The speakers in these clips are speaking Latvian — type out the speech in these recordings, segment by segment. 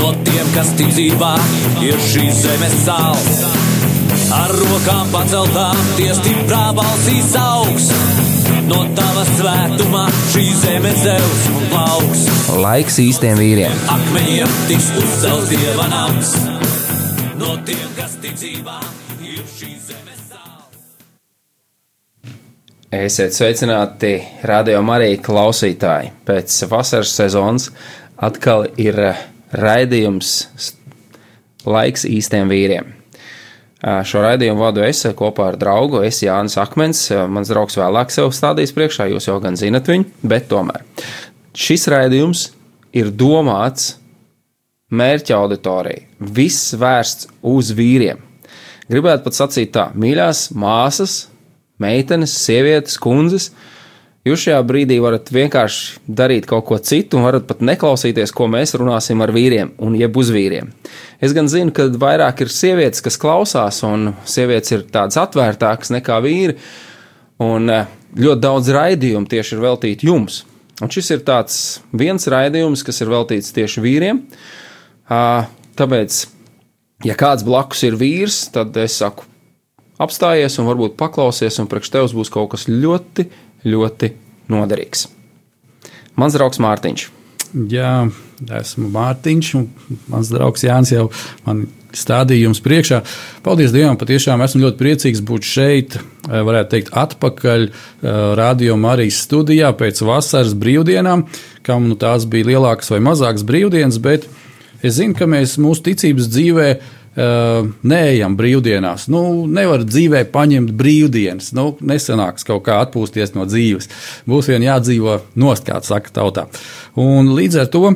No tiem, kas tic dzīvā, ir šīs zemes sāls. Ar rokām paceltām, tie stiprā balsīs augs. No tava svētumā šī zeme zeus un plauks. Laiks īstiem vīriem. Akmeņiem tiks uzcelts dieva nams. No tiem, kas tic dzīvā, ir šī zeme sāls. Esiet sveicināti, radio Marija klausītāji. Pēc vasaras sezonas atkal ir eh, raidījums Laiks īstiem vīriem. Šo raidījumu vadu es kopā ar draugu. Es Jānis Akmens. Mans draugs vēlāk sev stādīs priekšā, jūs jau gan zinat viņu, bet tomēr. Šis raidījums ir domāts mērķa auditorijai. Viss vērsts uz vīriem. Gribētu pat sacīt tā, mīļās māsas, meitenes, sievietes, kundzes. Jūs šajā brīdī varat vienkārši darīt kaut ko citu, un varat pat neklausīties, ko mēs runāsim ar vīriem un jeb uz vīriem. Es gan zinu, ka vairāk ir sievietes, kas klausās, un sievietes ir tādas atvērtākas nekā vīri, un eh, ļoti daudz raidījumu tieši ir veltīti jums. Un šis ir viens raidījums, kas ir veltīts tieši vīriem. Tāpēc, ja kāds blakus ir vīrs, tad es saku, apstājies un varbūt paklausies, un priekš tevis būs kaut kas ļoti, ļoti noderīgs. Mans draugs Mārtiņš. Jā, esmu Mārtiņš, un mans draugs Jānis jau man stādīja jums priekšā. Paldies Dievam, patiešām esmu ļoti priecīgs būt šeit, eh, varētu teikt, atpakaļ eh, Radio Marijas studijā pēc vasaras brīvdienām, kam nu tās bija lielākas vai mazākas brīvdienas, bet es zinu, ka mēs mūsu ticības dzīvē Uh, neejam brīvdienās. Nu, nevar dzīvē paņemt brīvdienas. Nu, nesanāks kaut kā atpūsties no dzīves. Būs vien jādzīvo nost, kā saka tautā. Un līdz ar to,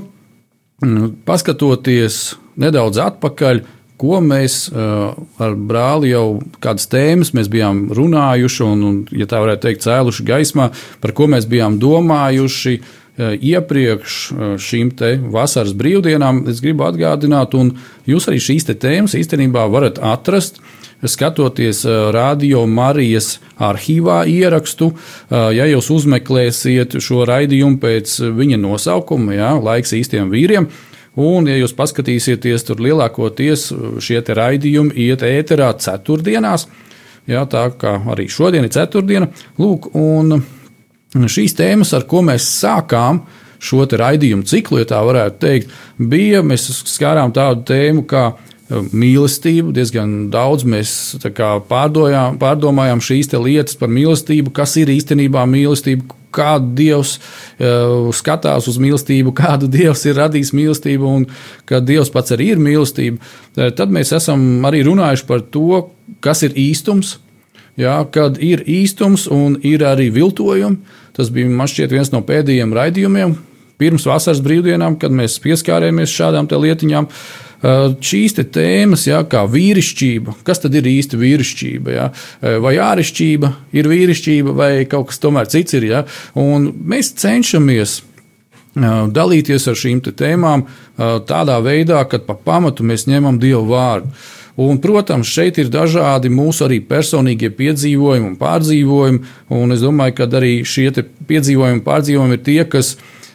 mm, paskatoties nedaudz atpakaļ, ko mēs ar brāli jau kādas tēmas mēs bijām runājuši, un, un ja tā varētu teikt, cēluši gaismā, par ko mēs bijām domājuši iepriekš uh, šīm vasaras brīvdienām, es gribu atgādināt, un jūs arī šīs tēmas īstenībā varat atrast. Skatoties uh, Radio Marijas arhīvā ierakstu, ja jūs uzmeklēsiet šo raidījumu pēc viņa nosaukuma, jā, laiks īstiem vīriem, Un, ja jūs paskatīsieties, tur lielākoties šie raidījumi iet ēterā ceturtdienās, jā, tā kā arī šodien ir ceturtdiena. Lūk, un šīs tēmas, ar ko mēs sākām šo raidījumu ciklu, ja tā varētu teikt, bija, mēs skārām tādu tēmu kā mīlestību. Diezgan daudz mēs pārdojām, pārdomājām šīs lietas par mīlestību, kas ir īstenībā mīlestība, kādu Dievs uh, skatās uz mīlestību, kādu Dievs ir radījis mīlestību un ka Dievs pats arī ir mīlestība. Uh, tad mēs esam arī runājuši par to, kas ir īstums. Jā, kad ir īstums un ir arī viltojumi, tas bija šķiet viens no pēdējiem raidījumiem pirms vasaras brīvdienām, kad mēs pieskārāmies šādām lietiņām. Šīs tēmas, jā, kā vīrišķība, kas tad ir īsti vīrišķība, jā? vai ārišķība ir vīrišķība, vai kaut kas tomēr cits ir. Jā? Un mēs cenšamies dalīties ar šīm tēmām tādā veidā, ka pa pamatu mēs ņemam Dievu vārdu. Un, protams, šeit ir dažādi mūsu arī personīgie piedzīvojumi un pārdzīvojumi, un es domāju, ka arī šie piedzīvojumi un pārdzīvojumi ir tie, kas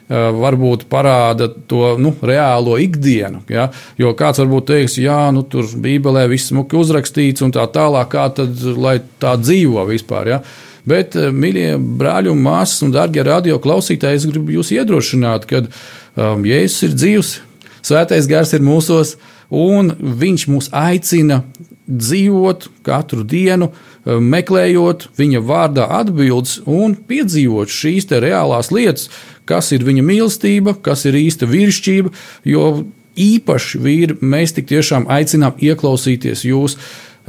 varbūt parāda to nu, reālo ikdienu. Ja? Jo kāds varbūt teiks, jā, nu, tur Bībelē viss smuki uzrakstīts un tā tālāk, kā tad lai tā dzīvo vispār. Ja? Bet, mīļie brāļi un māsas un darbie radio klausītāji, es gribu jūs iedrošināt, ka um, Jēzus ir dzīvs, Svētais gars ir mūsos, un Viņš mūs aicina dzīvot katru dienu, meklējot viņa vārdā atbildes un piedzīvot šīs reālās lietas, kas ir viņa mīlestība, kas ir īsta vīrišķība, jo īpaši vīri mēs tik tiešām aicinām ieklausīties jūs.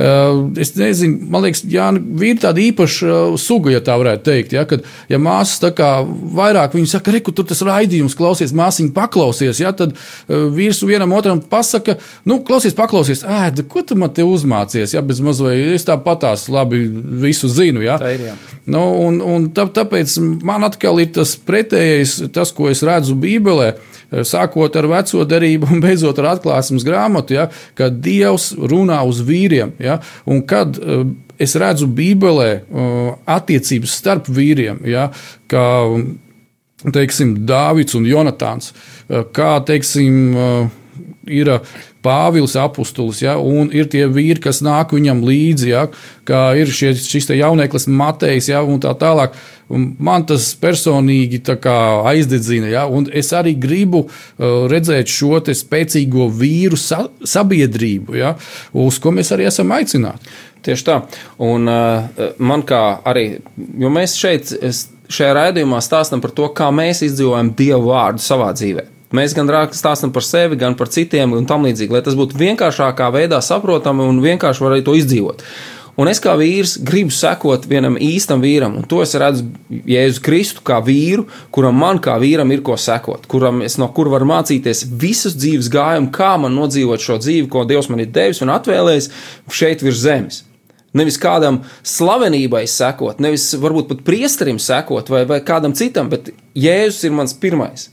Es nezinu, man liekas, jā, vīri tāda īpaša suga, ja tā varētu teikt. Ja, kad, ja māsas tā kā vairāk viņi saka, reku, tur tas raidījums, klausies, māsiņa paklausies, ja, tad vīrs vienam otram pasaka, nu, klausies, paklausies, ēd, ko tu man te uzmācies, ja, bez mazliet, es tāpatās labi visu zinu, ja. Tā ir, jā. Nu, un, un tā, tāpēc man atkal ir tas pretējais, tas, ko es redzu Bībelē sākot ar veco derību un beidzot ar atklāsmes grāmatu, ja, kad Dievs runā uz vīriem. Ja, un kad uh, es redzu Bībelē uh, attiecības starp vīriem, ja, kā teiksim, Dāvids un Jonatāns, uh, kā teiksim, ir Pāvils apustulis, ja, un ir tie vīri, kas nāk viņam līdzi, ja, kā ir šie, šis jauneklis Matejs, ja, un tā tālāk. Un man tas personīgi aizdedzina, ja, un es arī gribu uh, redzēt šo spēcīgo vīru sa sabiedrību, ja, uz ko mēs arī esam aicināti. Tieši tā. Un uh, man kā arī, jo mēs šeit, šajā raidījumā stāstam par to, kā mēs izdzīvojam Dievu vārdu savā dzīvēm. Mēs gan stāstām par sevi, gan par citiem un tam līdzīgi, lai tas būtu vienkāršākā veidā saprotami un vienkārši varētu to izdzīvot. Un es kā vīrs gribu sekot vienam īstam vīram, un to es redzu Jēzus Kristu kā vīru, kuram man kā vīram ir ko sekot, kuram es no kur varu mācīties visus dzīves gājumu, kā man nodzīvot šo dzīvi, ko Dievs man ir devis un atvēlējis šeit virs zemes. Nevis kādam slavenībai sekot, nevis varbūt pat priesterim sekot vai, vai kādam citam, bet Jēzus ir mans pirmais.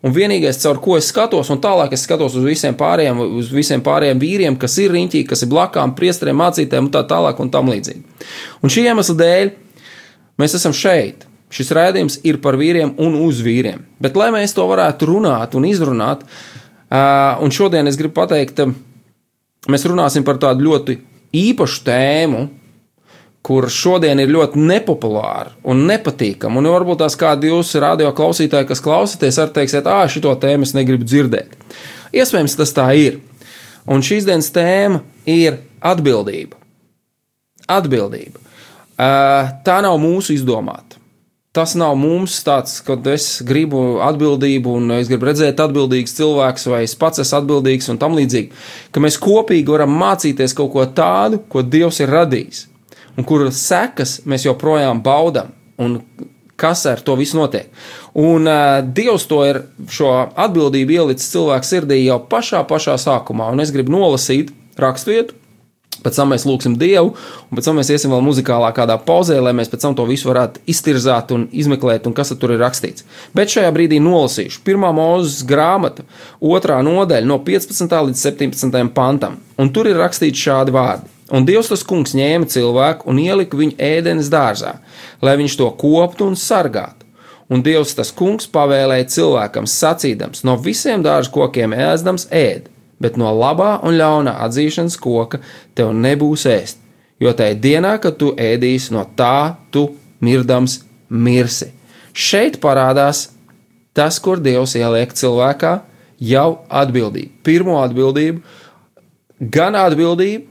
Un vienīgais, caur ko es skatos, un tālāk es skatos uz visiem pārējiem, uz visiem pārējiem vīriem, kas ir riņķī, kas ir blakām, priesteriem, mācītēm un tā tālāk un tam līdzīgi. Un šī iemesla dēļ mēs esam šeit. Šis rādījums ir par vīriem un uz vīriem. Bet, lai mēs to varētu runāt un izrunāt, un šodien es gribu pateikt, mēs runāsim par tādu ļoti īpašu tēmu, kur šodien ir ļoti nepopulāra un nepatīkama. Un varbūt tās kādi jūsu radio klausītāji, kas klausāties, arī teiksiet, ah, šito tēmu es negribu dzirdēt. Iespējams, tas tā ir. Un šīs dienas tēma ir atbildība. Atbildība. Tā nav mūsu izdomāta. Tas nav mums tāds, kad es gribu atbildību, un es gribu redzēt atbildīgus cilvēkus, vai es pats esmu atbildīgs un tam līdzīgi. Ka mēs kopīgi varam mācīties kaut ko tādu, ko Dievs ir radījis un kuras sekas mēs joprojām baudām. Kas ar to visu notiek. Un uh, Dievs to ir šo atbildību ielicis cilvēku sirdī jau pašā, pašā sākumā. Un es gribu nolasīt raksturvietu, pēc tam mēs lūgsim Dievu, un pēc tam mēs iesim vēl muzikālā kādā pauzē, lai mēs pēc tam to visu varētu iztirzāt un izmeklēt, un kas tur ir rakstīts. Bet šajā brīdī nolasīšu pirmā mūzes grāmata, otrā nodaļa no 15. līdz 17. pantam, un tur ir rakstīts šādi vārdi. Un Dievs tas kungs ņēma cilvēku un ielika viņu ēdenes dārzā, lai viņš to koptu un sargātu. Un Dievs tas kungs pavēlēja cilvēkam sacīdams: No visiem dārza kokiem ēdams ēd, bet no labā un ļaunā atzīšanas koka tev nebūs ēst, jo tajā dienā, kad tu ēdīsi no tā, tu mirdams mirsi. Šeit parādās tas, kur Dievs ieliek cilvēkā, jau atbildību. Pirmo atbildību, gan atbildību,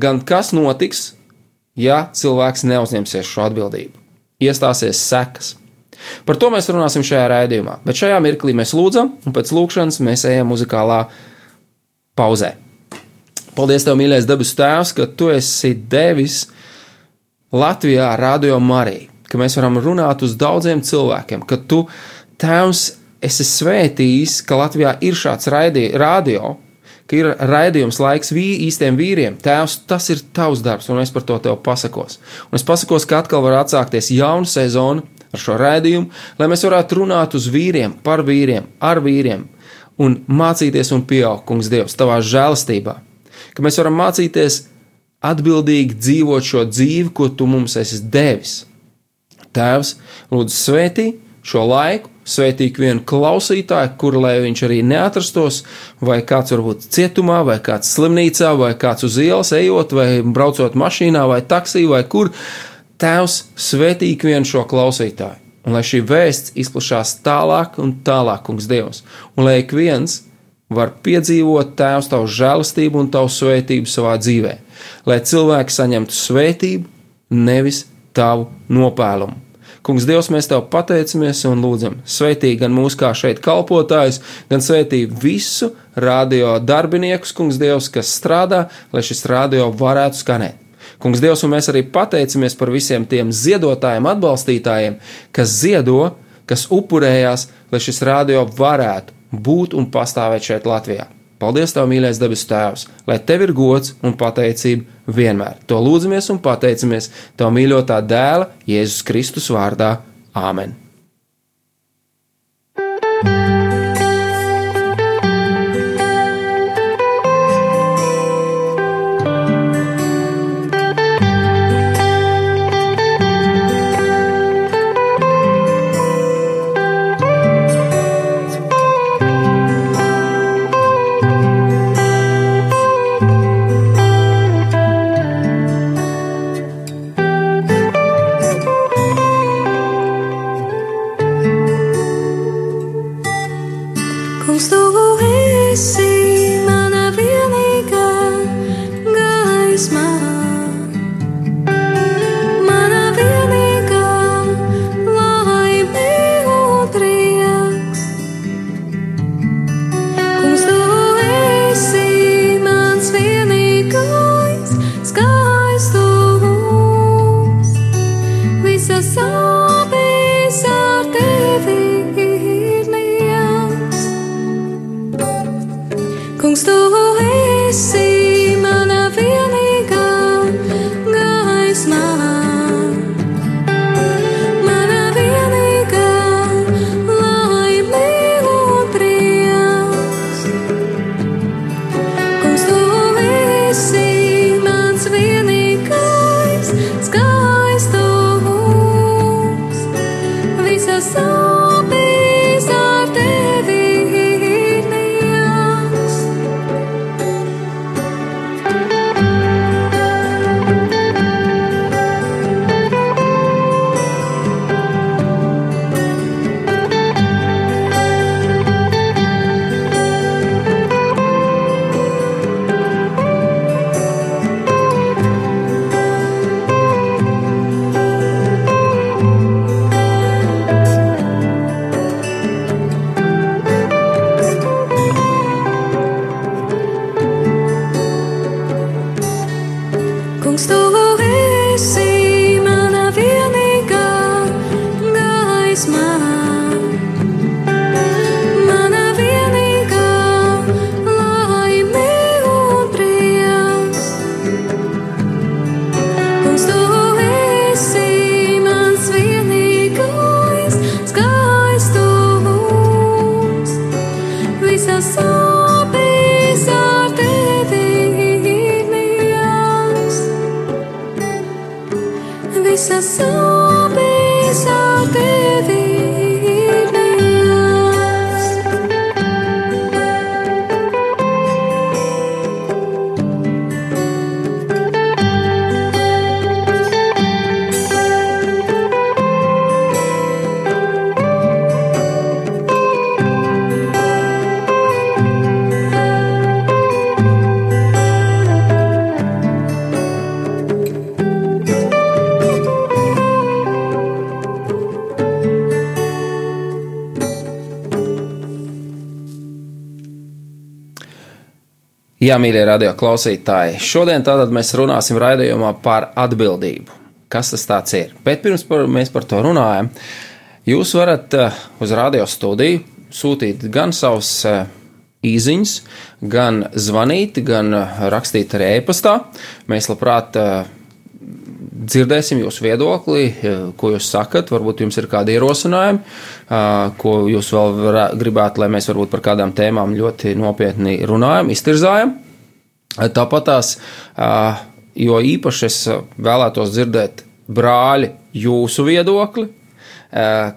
gan kas notiks, ja cilvēks neuzņemsies šo atbildību. Iestāsies sekas. Par to mēs runāsim šajā raidījumā, bet šajā mirklī mēs lūdzam, un pēc lūkšanas mēs ejam muzikālā pauzē. Paldies, tev, mīļais debesu Tēvs, ka tu esi devis Latvijā radio Mariju, ka mēs varam runāt uz daudziem cilvēkiem, ka tu, Tēvs, esi svētījis, ka Latvijā ir šāds radio, ka ir raidījums laiks vī, īstiem vīriem. Tēvs, tas ir tavs darbs, un es par to tev pasakos. Un es pasakos, ka atkal var atsākties jauna sezona ar šo raidījumu, lai mēs varētu runāt uz vīriem, par vīriem, ar vīriem un mācīties un pieaugt, kungs, Dievs, tavā žēlastībā. Ka mēs varam mācīties atbildīgi dzīvot šo dzīvi, ko tu mums esi devis. Tēvs, lūdzu, svētī šo laiku, Svētīgi vienu klausītāju, kur lai viņš arī neatrastos, vai kāds varbūt cietumā, vai kāds slimnīcā, vai kāds uz ielas ejot, vai braucot mašīnā, vai taksī, vai kur. Tēvs svētīgi vienu šo klausītāju, un lai šī vēsts izplatās tālāk un tālāk, kungs Dievs, un lai ik viens var piedzīvot Tēvs tavu žēlastību un tavu svētību savā dzīvē, lai cilvēki saņemtu svētību, nevis tavu nopēlumu Kungs, Dievs, mēs Tev pateicamies un lūdzam, sveitī gan mūs kā šeit kalpotājus, gan sveitī visu radio darbiniekus, Kungs, Dievs, kas strādā, lai šis radio varētu skanēt. Kungs, Dievs, un mēs arī pateicamies par visiem tiem ziedotājiem, atbalstītājiem, kas ziedo, kas upurējās, lai šis radio varētu būt un pastāvēt šeit Latvijā. Paldies, Tev, mīļais debesu Tēvs, lai Tev ir gods un pateicība vienmēr. To lūdzamies un pateicamies Tev mīļotā dēla Jēzus Kristus vārdā. Āmen! Kungs, Jā, mīļie radio klausītāji, šodien tātad mēs runāsim raidījumā par atbildību. Kas tas ir? Bet pirms par, mēs par to runājam, jūs varat uh, uz radio studiju sūtīt gan savus uh, īsiņas, gan zvanīt, gan uh, rakstīt arī e-pastā. Mēs labprāt uh, dzirdēsim jūsu viedokli, ko jūs sakat. Varbūt jums ir kādi ierosinājumi, ko jūs vēl varā, gribētu, lai mēs varbūt par kādām tēmām ļoti nopietni runājam, iztirzājam. Tāpat tās, jo īpaši es vēlētos dzirdēt brāļi jūsu viedokli.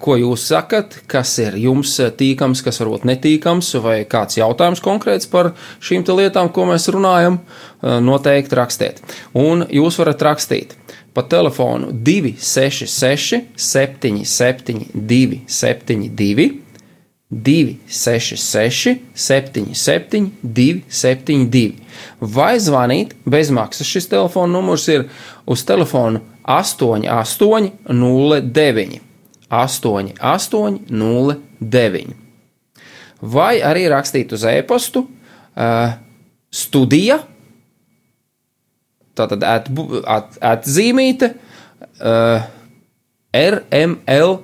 Ko jūs sakat, kas ir jums tīkams, kas varbūt netīkams, vai kāds jautājums konkrēts par šīm lietām, ko mēs runājam, noteikti rakstiet. Un jūs varat rakstīt pa telefonu 266, 77, 272, 266, 77, 272, vai zvanīt bezmaksas. Šis telefona numurs ir uz telefonu 8809. 8809. Vai arī rakstīt uz e-pastu uh, studija, tātad at, at, atzīmīte uh, rml.lv,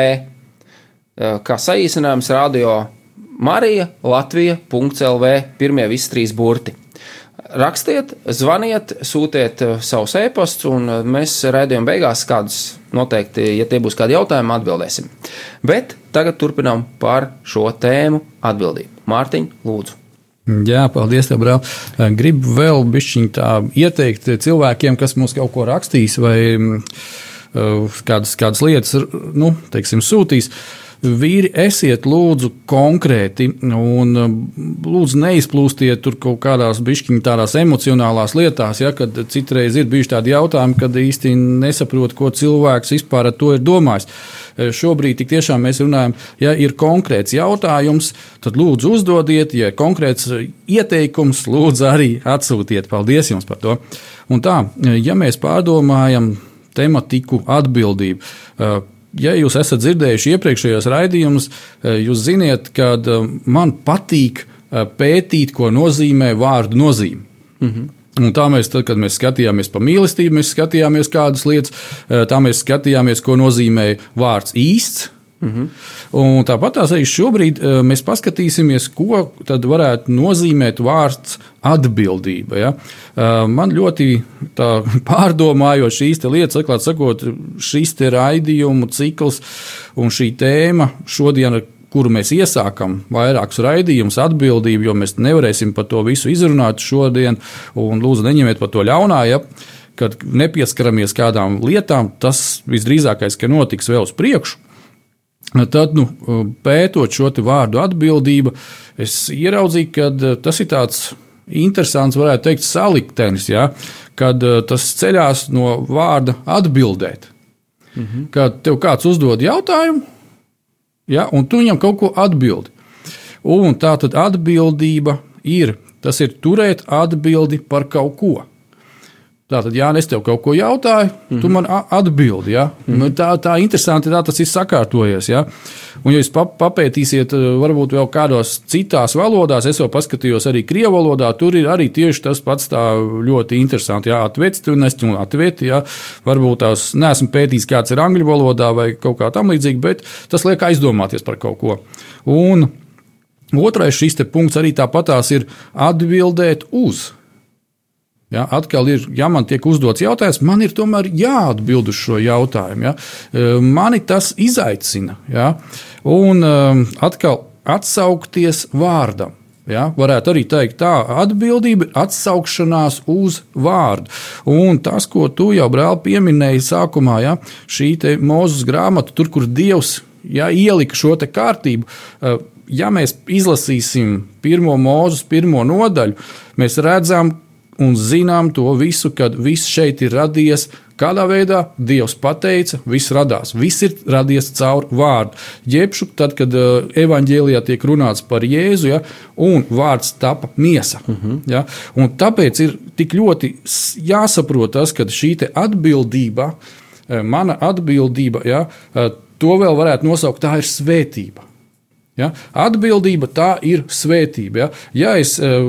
uh, kā saīsinājums radio Marija Latvija.lv, pirmie visi trīs burti. Rakstiet, zvaniet, sūtiet uh, savus e-pastus, un mēs raidījuma beigās kādus noteikti, ja tie būs kādi jautājumi, atbildēsim. Bet tagad turpinām par šo tēmu atbildību. Mārtiņ, lūdzu! Jā, paldies, tev, brāl. Gribu vēl bišķiņ tā ieteikt cilvēkiem, kas mums kaut ko rakstīs vai mm, uh, kādas, kādas lietas, nu, teiksim, sūtīs. Uh, Vīri, esiet lūdzu konkrēti un um, lūdzu neizplūstiet tur kaut kādās bišķiņā tādās emocionālās lietās, ja, kad citreiz ir bijuši tādi jautājumi, kad īsti nesaprot, ko cilvēks vispār ar to ir domājis. E, šobrīd tik tiešām mēs runājam, ja ir konkrēts jautājums, tad lūdzu uzdodiet, ja ir konkrēts ieteikums, lūdzu arī atsūtiet. Paldies jums par to. Un tā, ja mēs pārdomājam tematiku atbildību, ja jūs esat dzirdējuši iepriekšējos raidījumus, eh, jūs ziniet, ka eh, man patīk eh, pētīt, ko nozīmē vārdu nozīme. Mm -hmm. Un tā mēs, tad, kad mēs skatījāmies par mīlestību, mēs skatījāmies kādas lietas, tā mēs skatījāmies, ko nozīmē vārds īsts, Mm -hmm. Un tāpat arī šobrīd uh, mēs paskatīsimies, ko varētu nozīmēt vārds atbildība. Ja? Uh, man ļoti pārdomājot šīs lietas, atklāt sakot, šīs raidījumu cikls un šī tēma šodien, ar kuru mēs iesākam vairākus raidījumus, atbildību, jo mēs nevarēsim par to visu izrunāt šodien, lūdzu, neņemiet par to ļaunā. Ja? Kad nepieskaramies kādām lietām, tas visdrīzākais, ka notiks vēl uz priekšu. Tad, nu, pētot šo vārdu atbildība, es ieraudzīju, ka eh, tas ir tāds interesants, varētu teikt, saliktenis, ja, kad eh, tas ceļās no vārda atbildēt. Mhm. Kad tev kāds uzdod jautājumu, ja, un tu viņam kaut ko atbildi. Un tā tad atbildība ir, tas ir turēt atbildi par kaut ko. Tātad, ja es tev kaut ko jautāju, mm -hmm. tu man atbildi. Ja? Mm -hmm. Tā tā interesanti, tā tas ir sakārtojies. Ja? Un, ja jūs papētīsiet, eh, varbūt vēl kādos citās valodās, es jau paskatījos arī krievu valodā, tur ir arī tieši tas pats ļoti interesanti. Ja? Atvērts, tu nesti un atvērti. Ja? Varbūt tās neesmu pētījis, kāds ir angļu valodā vai kaut kā tam līdzīga, bet tas liek aizdomāties par kaut ko. Un otrais šis punkts arī tāpatās ir atbildēt uz. Ja, atkal ir, ja man tiek uzdots jautājums, man ir tomēr jāatbild uz šo jautājumu. Ja. E, mani tas izaicina. Ja. Un um, atkal atsaukties vārdam. Ja, varētu arī teikt, tā atbildība ir atsaukšanās uz vārdu. Un tas, ko tu jau brāl pieminēji sākumā, ja, šī mūzes grāmata, tur, kur Dievs ja, ielika šo kārtību, e, ja mēs izlasīsim pirmo mūzes, pirmo nodaļu, mēs redzam, un zinām to visu, kad viss šeit ir radies. Kādā veidā Dievs pateica, viss radās. Viss ir radies caur vārdu. Jebšu, tad, kad uh, evanģēlijā tiek runāts par Jēzu, ja, un vārds tapa miesa. Uh -huh. ja, un tāpēc ir tik ļoti jāsaprot tas, ka šī atbildība, uh, mana atbildība, ja, uh, to vēl varētu nosaukt, tā ir svētība. Ja? Atbildība tā ir svētība. Ja, ja es, eh,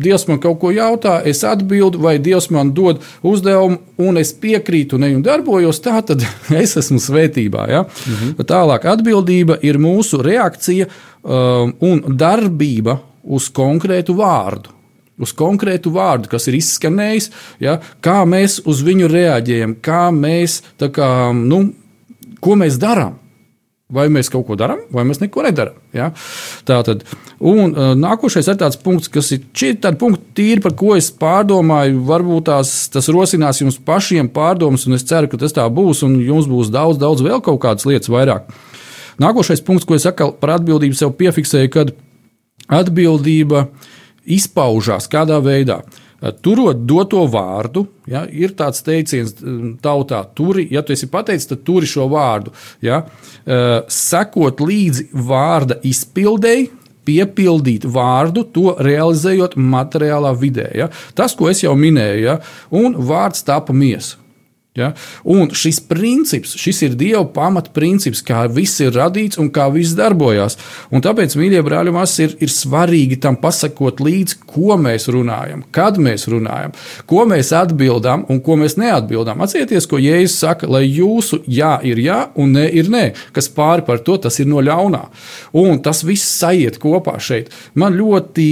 Dievs man kaut ko jautā, es atbildu, vai Dievs man dod uzdevumu, un es piekrītu un, un darbojos, tā tad es esmu svētībā. Ja? Mhm. Tālāk, atbildība ir mūsu reakcija um, un darbība uz konkrētu vārdu. Uz konkrētu vārdu, kas ir izskanējis, ja, kā mēs uz viņu reaģējam, kā mēs, kā, nu, ko mēs darām. Vai mēs kaut ko darām, vai mēs neko nedarām. Ja? Tā tad, un uh, nākošais ir tāds punkts, kas ir tāds punkts, tīri, par ko es pārdomāju. Varbūt tās, tas rosinās jums pašiem pārdomas, un es ceru, ka tas tā būs, un jums būs daudz, daudz vēl kaut kādas lietas vairāk. Nākošais punkts, ko es atkal par atbildību sev piefiksēju, kad atbildība izpaužās kādā veidā. Uh, Turot doto vārdu, ja, ir tāds teiciens mm, tautā, turi, ja tu esi pateicis, tad turi šo vārdu. Ja, sekot līdzi vārda izpildēji, piepildīt vārdu, to realizējot materiālā vidē. Ja. Tas, ko es jau minēju, ja, un vārds tapa miesa. Ja? Un šis princips, šis ir Dieva pamatprincips, kā viss ir radīts un kā viss darbojas. Un tāpēc, mīļie brāļi, māsas, ir, ir svarīgi tam pasakot līdzi, ko mēs runājam, kad mēs runājam, ko mēs atbildam un ko mēs neatbildam. Atcerieties, ko Jēzus saka, lai jūsu jā ir jā un nē ir nē, kas pāri par to tas ir no ļaunā. Un tas viss sajiet kopā šeit. Man ļoti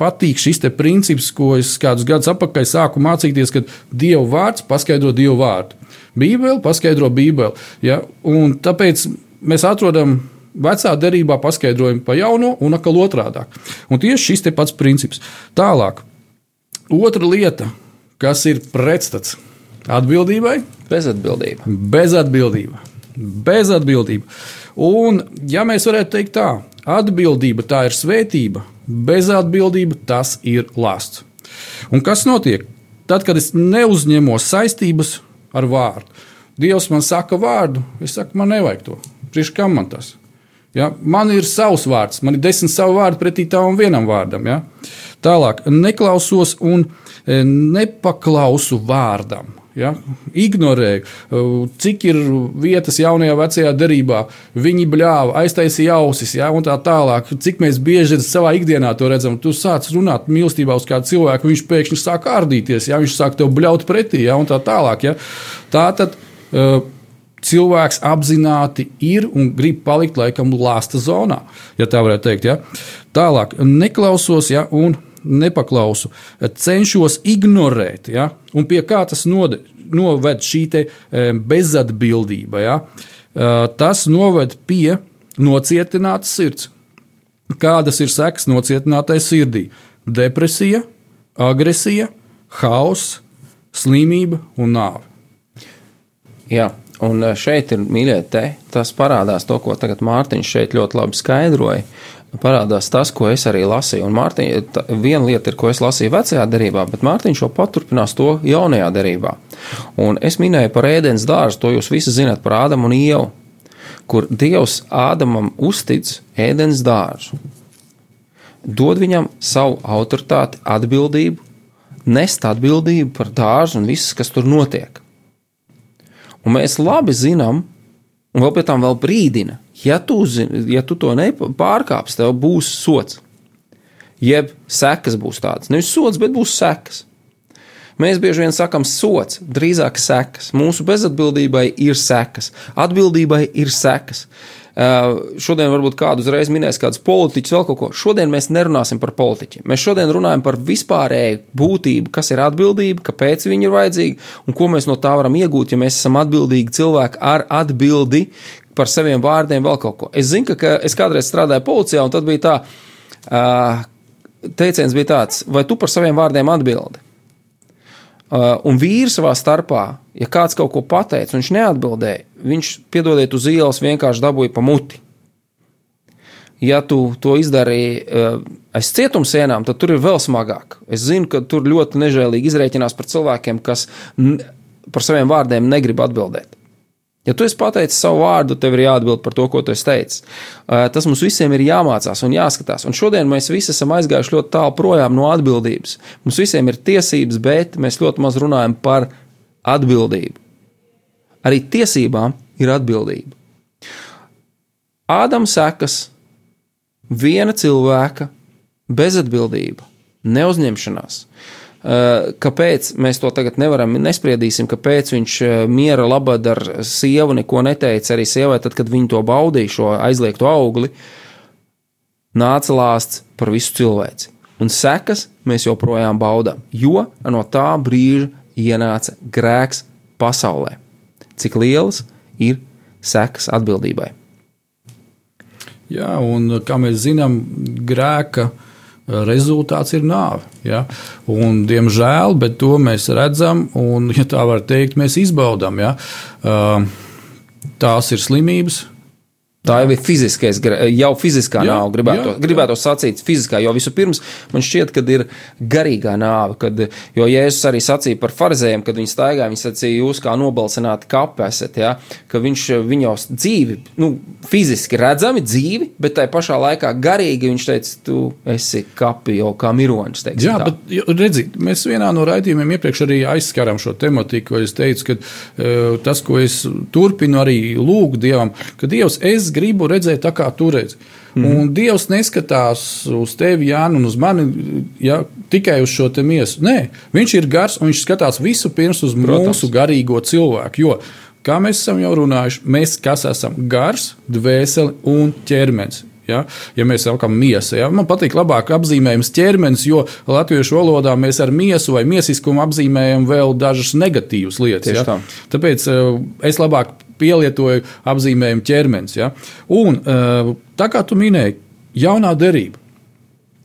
patīk šis princips, ko es kādus gadus atpakaļ sāku mācīties, kad Dieva vārds paskaidro Dieva vārdu vārdu. Bībeli paskaidro Bībeli. Ja? Un tāpēc mēs atrodam vecā derībā paskaidrojumu pa jauno un atkal otrādi. Un tieši šis pats princips. Tālāk, otra lieta, kas ir pretstats atbildībai, Bezatbildība. bezatbildība. Bezatbildība. Un, ja mēs varētu teikt tā, atbildība tā ir svētība, bezatbildība tas ir lāsts. Un kas notiek? Tad, kad es neuzņemos saistības ar vārdu. Dievs man saka vārdu, es saku, man nevajag to. Priekš kam man tas? Ja? Man ir savs vārds, man ir desmit savu vārdu pretī tam vienam vārdam. Ja? Tālāk, neklausos un e, nepaklausu vārdam. Ja? Ignorēju, e, cik ir vietas jaunajā, vecajā derībā. Viņi bļāva, aiztaisīja ausis, ja? un tā tālāk. Cik mēs bieži savā ikdienā to redzam. Tu sāc runāt mīlestībā uz kādu cilvēku, viņš pēkšņi sāk ārdīties, ja? viņš sāk tev bļaut pretī, ja? un tā tālāk. Ja? Tā tad uh, cilvēks apzināti ir un grib palikt laikam lāsta zonā, ja tā varētu teikt. Ja? Tālāk, neklausos, ja, un nepaklausu, cenšos ignorēt, ja? un pie kā tas node, noved šī te, um, bezatbildība. Ja? Uh, tas noved pie nocietinātas sirds. Kādas ir sekas nocietinātai sirdī? Depresija, agresija, hauss, slimība un nāve. Jā, un eh, šeit ir mīļie te. Tas parādās to, ko tagad Mārtiņš šeit ļoti labi skaidroja. Parādās tas, ko es arī lasīju. Un Mārtiņ, ta, viena lieta ir, ko es lasīju vecajā derībā, bet Mārtiņš jau paturpinās to jaunajā derībā. Un es minēju par ēdienas dārzu, to jūs visi zināt par Ādamu un Ievu, kur Dievs Ādamam uztic ēdienas dārzu. Dod viņam savu autoritāti, atbildību, nest atbildību par dārzu un viss, kas tur notiek. Un mēs labi zinām, un vēl pēc tam vēl brīdina, ja tu, zini, ja tu to nepārkāpsi, tev būs sots. Jeb sekas būs tādas. Nevis sots, bet būs sekas. Mēs bieži vien sakām, sots, drīzāk sekas. Mūsu bezatbildībai ir sekas, atbildībai ir sekas. Uh, šodien varbūt kādu uzreiz minēs, kādus politiķus, vēl kaut ko. Šodien mēs nerunāsim par politiķiem. Mēs šodien runājam par vispārēju būtību, kas ir atbildība, kāpēc viņi ir vajadzīgi un ko mēs no tā varam iegūt, ja mēs esam atbildīgi cilvēki ar atbildi par saviem vārdiem, vēl kaut ko. Es zinu, ka, ka es kādreiz strādāju policijā, un tad bija tā, uh, teiciens bija tāds, vai tu par saviem vārdiem atbildi? Uh, un vīri savā starpā, ja kāds kaut ko pateica, viņš neatbildēja, viņš, piedodiet, uz ielas vienkārši dabūja pa muti. Ja tu to izdarīji uh, aiz cietumsienām, tad tur ir vēl smagāk. Es zinu, ka tur ļoti nežēlīgi izrēķinās par cilvēkiem, kas par saviem vārdiem negrib atbildēt. Ja tu esi pateicis savu vārdu, tev ir jāatbild par to, ko tu esi teicis. Tas mums visiem ir jāmācās un jāskatās. Un šodien mēs visi esam aizgājuši ļoti tālu projām no atbildības. Mums visiem ir tiesības, bet mēs ļoti maz runājam par atbildību. Arī tiesībām ir atbildība. Ādams sekas viena cilvēka bezatbildība, neuzņemšanās. Kāpēc mēs to tagad nevaram, nespriedīsim, kāpēc viņš miera labad ar sievu neko neteica arī sievai, tad, kad viņi to baudīja, šo aizliegto augli, nāca lāsts par visu cilvēci. Un sekas mēs joprojām baudām, jo no tā brīža ienāca grēks pasaulē. Cik lielas ir sekas atbildībai? Jā, un kā mēs zinām, grēka uh, rezultāts ir nāve. Ja? Un, diemžēl, bet to mēs redzam, un, ja tā var teikt, mēs izbaudām. Ja? Tās ir slimības, Tā jau ir fiziskais, jau fiziskā Jā, nāve. Gribētu, jā, gribētu sacīt, fiziskā, jo vispirms man šķiet, ka ir garīgā nāve. Kad, jo Jēzus arī sacīja par farizējiem, kad viņi staigāja, viņi sacīja, jūs kā nobalsināti kapi esat, ja? ka viņš viņos dzīvi, nu, fiziski redzami dzīvi, bet tai pašā laikā garīgi viņš teica, tu esi kapi jau kā mironis. teiksim Jā, tā. bet redziet, mēs vienā no raidījumiem iepriekš arī aizskārām šo tematiku. Es teicu, ka uh, tas, ko es turpinu arī lūgt Dievam, ka Dievs, es gribu redzēt tā, kā tu redzi. Mm. Un Dievs neskatās uz tevi, Jānis, un uz mani ja, tikai uz šo te miesu. Nē, viņš ir gars un viņš skatās visu pirms uz Protams. mūsu garīgo cilvēku. Jo, kā mēs esam jau runājuši, mēs kas esam gars, dvēseli un ķermenis. Ja, ja mēs sakām, miesa, ja, man patīk labāk apzīmējums ķermenis, jo latviešu valodā mēs ar miesu vai miesiskumu apzīmējam vēl dažas negatīvas lietas. Tieši Ja. tā. Tāpēc uh, es labāk pielietoju apzīmējumu ķermenis. Ja. Un, uh, tā kā tu minēji, jaunā derība.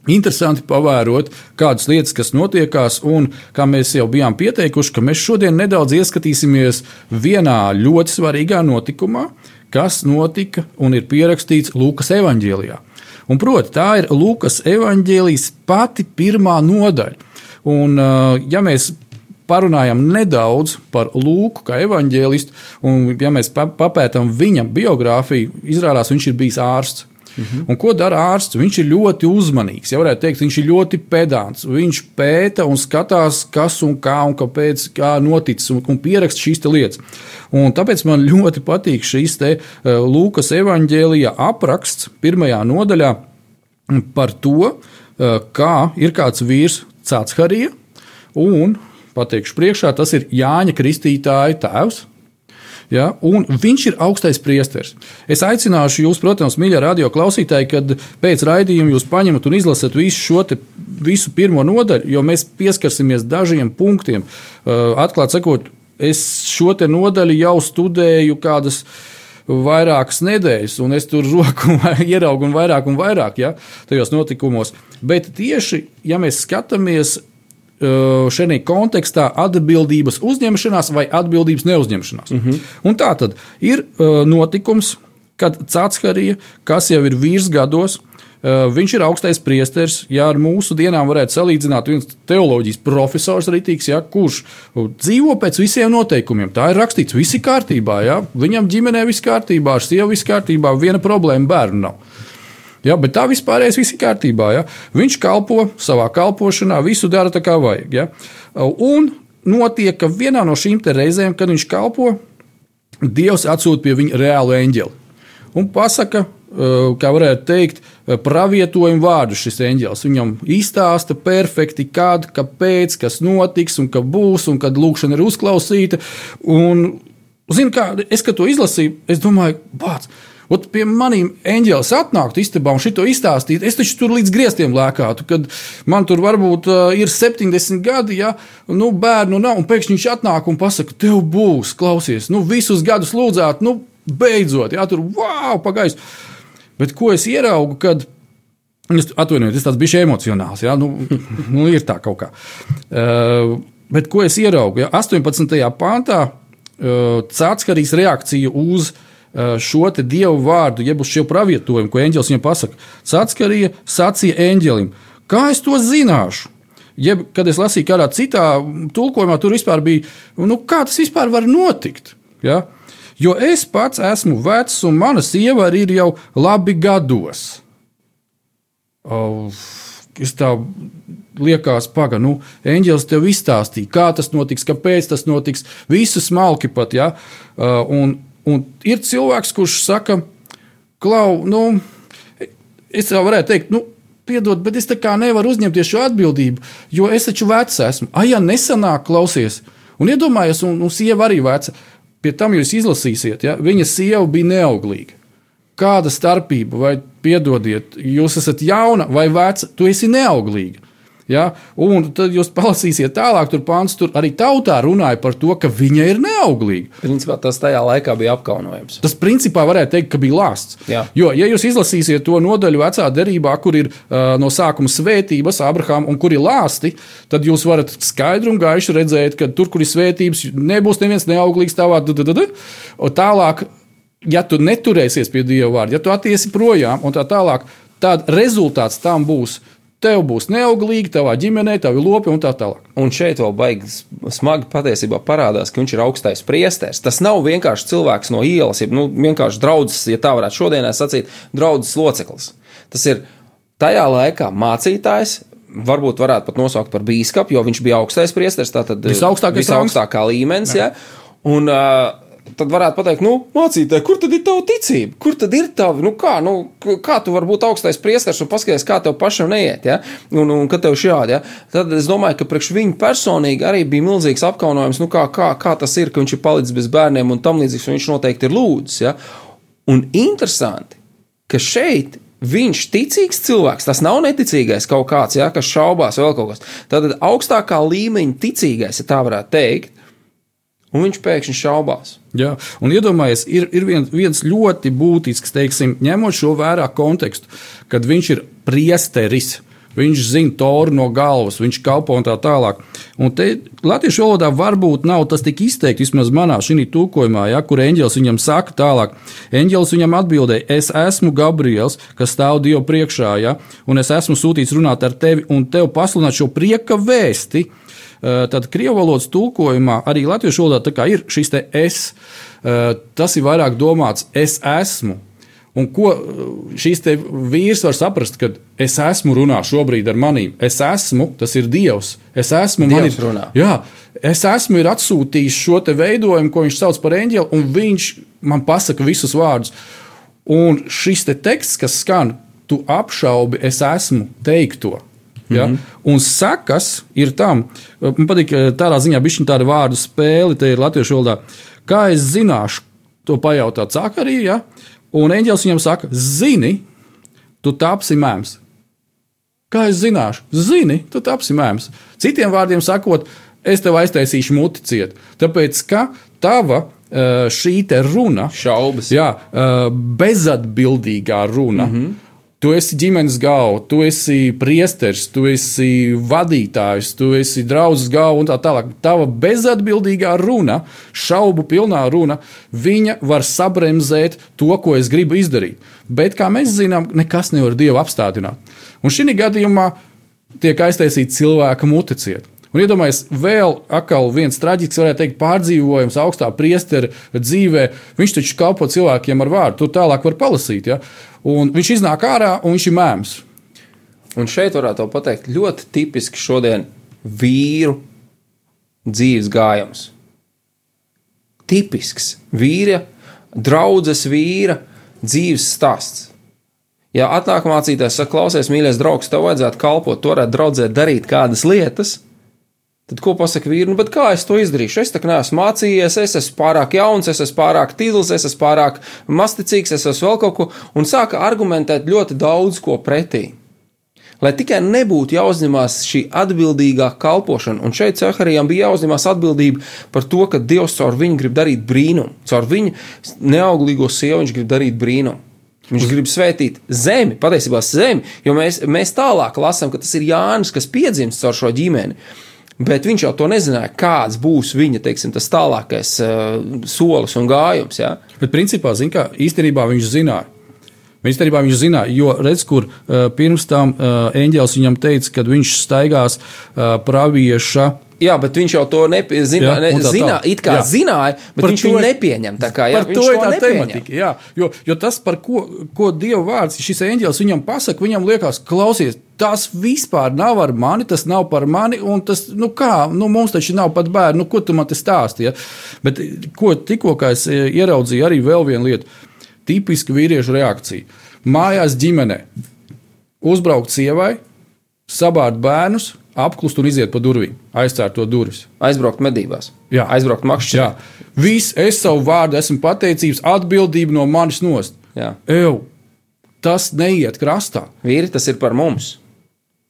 Interesanti pavērot, kādas lietas, kas notiekās, un kā mēs jau bijām pieteikuši, ka mēs šodien nedaudz ieskatīsimies vienā ļoti svarīgā notikumā, kas notika un ir pierakstīts Lūkas evanģēlijā. Un proti, tā ir Lūkas evanģēlijas pati pirmā nodaļa. Un, uh, ja mēs parunājam nedaudz par Lūku kā evanģēlistu, un ja mēs pa- papētām viņa biogrāfiju, izrādās viņš ir bijis ārsts. Mhm. Un ko dara ārsts? Viņš ir ļoti uzmanīgs. Ja varētu teikt, viņš ir ļoti pedants. Viņš pēta un skatās, kas un kā un kāpēc kā noticis un, un pieraksta šīs lietas. Un tāpēc man ļoti patīk šīs te uh, Lūkas evanģēlija apraksts pirmajā nodaļā par to, uh, kā ir kāds vīrs Cācarija un, pateikšu priekšā, tas ir Jāņa Kristītāja tēvs. Ja, un viņš ir augstais priesteris. Es aicināšu jūs, protams, mīļie radio klausītāji, kad pēc raidījuma jūs paņemat un izlasat visu šo te, visu pirmo nodaļu, jo mēs pieskarsimies dažiem punktiem. Uh, atklāt sakot, es šo nodaļu jau studēju kādas vairākas nedēļas, un es tur roku ieraugu un vairāk un vairāk ja, tajos notikumos. Bet tieši, ja mēs skatāmies šajā kontekstā atbildības uzņemšanās vai atbildības neuzņemšanās. Mm -hmm. Tā tad ir notikums, kad Cācarija, kas jau ir vīrs gados, viņš ir augstais priesteris. Ja ar mūsu dienām varētu salīdzināt, viens teoloģijas profesors Rītīgs, ja, kurš dzīvo pēc visiem noteikumiem. Tā ir rakstīts, viss ir kārtībā. Ja. Viņam ģimenē viss kārtībā, ar sievu viss kārtībā, viena problēma bērnu nav. Ja, bet tā vispārējais viss ir kārtībā. Ja. Viņš kalpo savā kalpošanā, visu dara tā, kā vajag. Ja. Un notiek, ka vienā no šīm reizēm, kad viņš kalpo, Dievs atsūta pie viņa reālu eņģeli. Un pasaka, kā varētu teikt, pravietojumu vārdu šis eņģēlis. Viņam izstāsta perfekti, kad, kāpēc, kas notiks, un ka būs, un kad lūkšana ir uzklausīta. Un, zini, kā es kad to izlasīju, es domāju, bāc! Ot pie maniem eņģēlis atnāktu istabā un šito izstāstītu. Es taču tur līdz griestiem lēkātu, kad man tur varbūt uh, ir 70 gadi, ja nu, bērnu nav, un pēkšņi viņš atnāk un pasaka, tev būs, klausies, nu, visus gadus lūdzāt, nu, beidzot, jā, tur wow, pagājis. Bet ko es ieraugu, kad Es atvainojos, tas bija emocionāls. Ja? Nu, nu, ir tā kaut kā. Uh, bet ko es ieraugu? Ja? 18. pāntā uh, Cācarijas reakcija uz uh, šo dievu vārdu, jeb uz šo pravietojumu, ko eņģelis viņam pasaka. Cācarija sacīja eņģelim, kā es to zināšu? Jeb, kad es lasīju kādā citā tulkojumā, tur vispār bija, nu, kā tas vispār var notikt? Ja? Jo es pats esmu vecs, un mana sieva ir jau labi gados. Es tā liekas, pagaidi, nu, eņģēlis tev izstāstīja, kā tas notiks, kāpēc tas notiks, visu smalki pat. Ja? Un, un ir cilvēks, kurš saka, klau, nu, es jau varētu teikt, nu, piedod, bet es tā kā nevaru uzņemties šo atbildību, jo es taču vecs esmu. Ai, ja nesanāk, klausies, un iedomājies, un, un sieva arī veca. Pie tam jūs izlasīsiet, ja viņa sieva bija neauglīga. Kāda starpība, vai piedodiet, jūs esat jauna vai veca, tu esi neauglīga. Ja? Un tad jūs palasīsiet tālāk, tur pāns tur arī tautā runāja par to, ka viņa ir neauglīga. Principā tas tajā laikā bija apkaunojums. Tas principā varētu teikt, ka bija lāsts. Jā. Jo, ja jūs izlasīsiet to nodaļu vecā derībā, kur ir uh, no sākuma svētības Abrahām un kur ir lāsti, tad jūs varat skaidri un gaiši redzēt, ka tur, kur ir svētības, nebūs neviens neauglīgs tālāk. Tālāk ja tu neturēsies pie Dieva vārda, ja tu attiesi projām un tā tālāk, tad rezultāts tam būs. Tev būs neauglīgi, tavā ģimenē, tavi lopi un tā tālāk. Un šeit vēl baigi smagi patiesībā parādās, ka viņš ir augstais priesteris. Tas nav vienkārši cilvēks no ielas, ja nu, vienkārši draugs, ja tā varētu šodienai sacīt, draugs loceklis. Tas ir tajā laikā mācītājs. Varbūt varētu pat nosaukt par biskupu, jo viņš bija augstais priesteris. Tātad Visaugstākais visaugstākā līmenis. Ja? Un, uh, tad varētu pateikt, nu, mācītāji, kur tad ir tava ticība? Kur tad ir tava, nu, kā, nu, kā tu vari būt augstais priesteris un paskatīties, kā tev pašam neiet, ja? un, un kad tev šādi, ja? Tad es domāju, ka priekš viņu personīgi arī bija milzīgs apkaunojums, nu, kā, kā, kā tas ir, ka viņš ir palicis bez bērniem un tam līdzīgs, un viņš noteikti ir lūdzis, ja? Un interesanti, ka šeit Viņš ir ticīgs cilvēks, tas nav neticīgais kaut kāds, ja, kas šaubās vēl kaut kas. Tad augstākā līmeņa ticīgais, ja tā varētu teikt, un viņš pēkšņi šaubās. Jā, un iedomājieties, ir, ir viens, viens ļoti būtisks, teiksim, ņemot šo vērā kontekstu, kad viņš ir priesteris. Viņš zina toru no galvas, viņš kalpo un tā tālāk. Un te latviešu valodā varbūt nav tas tik izteikti, vismaz manā šī tūkojumā, ja, kur eņģēlis viņam saka tālāk. Eņģēlis viņam atbildēja, es esmu Gabriels, kas stāv Dievu priekšā, ja, un es esmu sūtīts runāt ar tevi un tev pasludināt šo prieka vēsti. Tad krievu valodas tulkojumā arī latviešu valodā ir šis te es. Tas ir vairāk domāts, es esmu. Un ko šīs vīrs var saprast, kad es esmu runā šobrīd ar maniem? Es esmu, tas ir Dievs. Es esmu, man ir runā. Jā, es esmu atsūtījis šo te veidojumu, ko viņš sauc par eņģeli, un viņš man pasaka visus vārdus. Un šis te teksts, kas skan, tu apšaubi, es esmu teikto. Ja? Mm -hmm. Un sekas ir tam, man patīk tādā ziņā, bija tāda vārdu spēle, te ir latviešu valodā. Kā es zināšu, to pajautāt Zakarija, ja? un eņģēlis viņam saka, zini, tu tapsi mēms. Kā es zināšu? Zini, tu tapsi mēms. Citiem vārdiem sakot, es tev aiztaisīšu muti ciet. Tāpēc, ka tava eh, šī runa, Šaubas. jā, eh, bezatbildīgā runa. Mm -hmm. Tu esi ģimenes galva, tu esi priesteris, tu esi vadītājs, tu esi draugs galva un tā tālāk. Tava bezatbildīgā runa, šaubu pilnā runa, viņa var sabremzēt to, ko es gribu izdarīt. Bet, kā mēs zinām, nekas nevar Dievu apstādināt. Un šī gadījumā tiek aiztaisīta cilvēka muticieta. Un iedomājieties, vēl viens traģisks, varētu teikt, pārdzīvojums augstā priestera dzīvē. Viņš taču kalpo cilvēkiem ar vārdu, to tālāk var palasīt. Ja? Un viņš iznāk ārā un viņš ir mēms. Un šeit varētu pateikt ļoti tipiski šodien vīru dzīves gājums. Tipisks vīra, draudzes vīra dzīves stāsts. Ja atnāk mācītājs, saka, klausies, mīļais draugs, tev vajadzētu kalpot, tu varētu draudzēt darīt kādas lietas, Tad ko pasakā vīri, nu, bet kā es to izdarīšu? Es tā kā neesmu mācījies, es esmu pārāk jauns, es esmu pārāk tīzls, es esmu pārāk masticīgs, es esmu vēl kaut ko, un sāka argumentēt ļoti daudz ko pretī. Lai tikai nebūtu jāuzņemās šī atbildīgā kalpošana, un šeit Ceharijam bija jāuzņemās atbildība par to, ka Dievs caur viņu grib darīt brīnumu, caur viņu neauglīgo sievu viņš grib darīt brīnumu. Viņš grib svētīt zemi, patiesībā zemi, jo mēs, mēs tālāk lasām, ka tas ir Jānis, kas piedzimst caur šo ģimeni. Bet viņš jau to nezināja, kāds būs viņa teiksim, tālākais uh, solis un gājums. Ja? Bet principā, zin, kā, īstenībā viņš zināja. Īstenībā viņš zināja, jo redz, kur uh, pirms tam uh, eņģēlis viņam teica, ka viņš staigās uh, pravieša Jā, bet viņš jau to nepieņēma. Ne, un tā zinā, tālāk. it kā Jā. zināja, bet Par viņš to nepieņem. Tā kā, jā, Par to ir tā nepieņem. tematika. Jā, jo, jo tas, par ko, ko Dieva vārds, šis eņģēlis viņam pasaka, viņam liekas, klausies, tas vispār nav ar mani, tas nav par mani, un tas, nu kā, nu mums taču nav pat bērnu, nu ko tu man te stāsti. Ja? Bet ko tikko es e, ieraudzīju, arī vēl viena lieta - tipiska vīriešu reakcija. Mājās ģimenē uzbraukt sievai, sabārt bērnus, apklust un iziet pa durvīm, aizcērt to durvis. Aizbraukt medībās, Jā. aizbraukt makšķerē. Jā, viss, es savu vārdu esmu pateicības, atbildība no manis nost. Jā. Ew, tas neiet krastā. Vīri, tas ir par mums.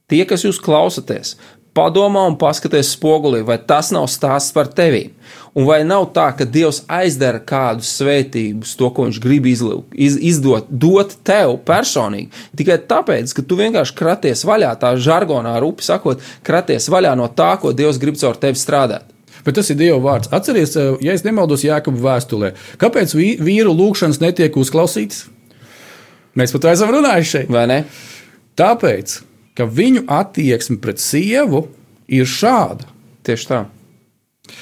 Tie, kas jūs klausāties, padomā un paskaties spogulī, vai tas nav stāsts par tevi. Un vai nav tā, ka Dievs aizdara kādus svētības, to, ko Viņš grib izlūk, iz, izdot, dot tev personīgi, tikai tāpēc, ka tu vienkārši kraties vaļā, tā žargonā rupi sakot, kraties vaļā no tā, ko Dievs grib caur tevi strādāt. bet tas ir Dieva vārds. Atcerieties, eh, ja es nemaldos Jēkabā vēstulē, kāpēc vī- vīru lūgšanas netiek uzklausītas? Mēs par to esam runājuši šeit. Vai ne? Tāpēc, ka viņu attieksme pret sievu ir šāda. Tieši tā.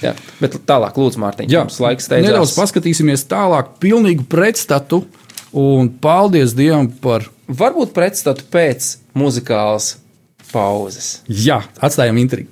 Jā, bet tālāk, lūdzu, Mārtiņ, Jā, mums laiks steidzās. nedaudz paskatīsimies tālāk, pilnīgu pretstatu. Un paldies Dievam par. Varbūt pretstatu pēc muzikālas pauzes. Jā, atstājam intrigu.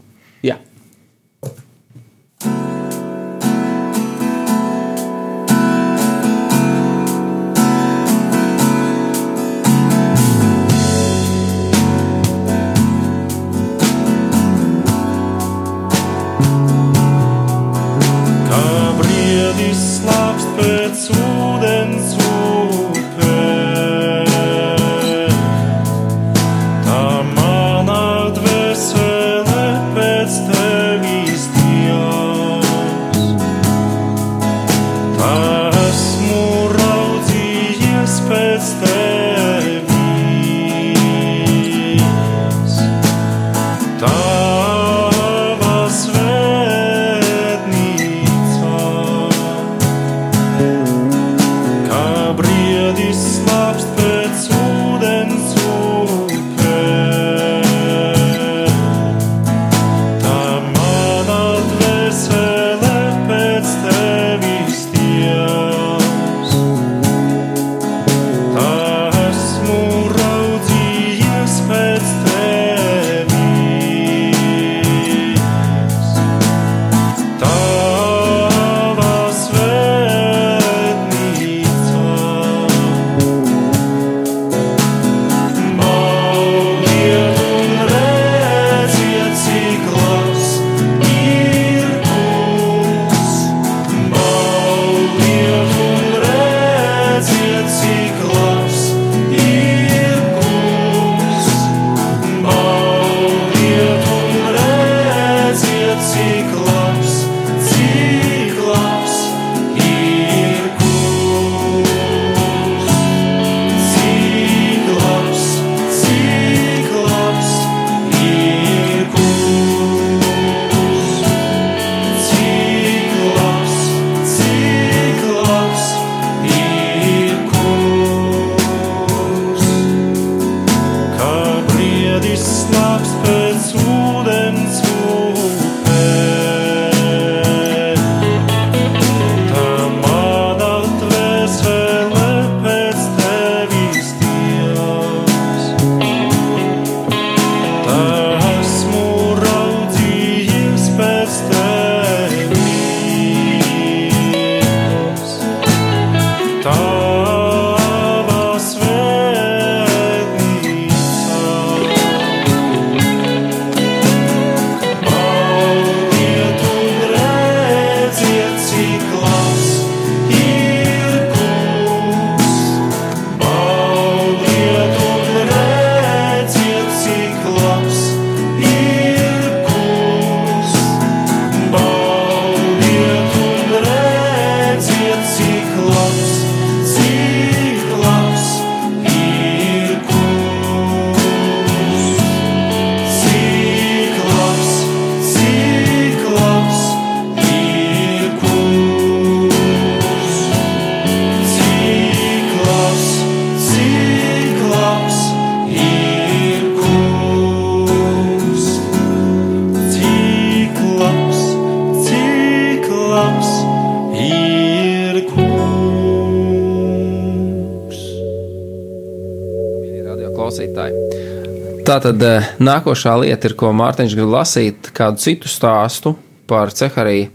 Tā tad eh, nākošā lieta ir, ko Mārtiņš grib lasīt, kādu citu stāstu par Cehariju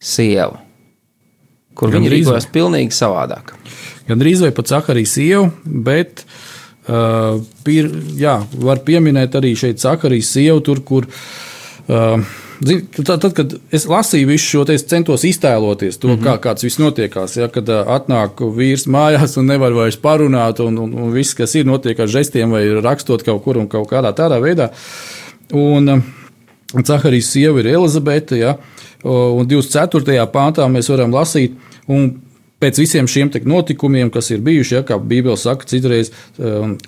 sievu, kur viņa Gandrīz rīkojas pilnīgi savādāk. Gan drīz vai pat Sakarijas sievu, bet uh, pir, jā, var pieminēt arī šeit Sakarijas sievu, tur, kur. Uh, Zin, tad, tad, kad es lasīju visu šo, es centos iztēloties to, mm -hmm. kā kāds viss notiekās. Ja, kad atnāk vīrs mājās un nevar vairs parunāt, un, un, un viss, kas ir, notiek ar žestiem vai rakstot kaut kur un kaut kādā tādā veidā. Un, Caharijas sieva ir Elizabete, ja, un 24. pāntā mēs varam lasīt, un pēc visiem šiem notikumiem, kas ir bijuši, ja, kā Bībele saka, citreiz,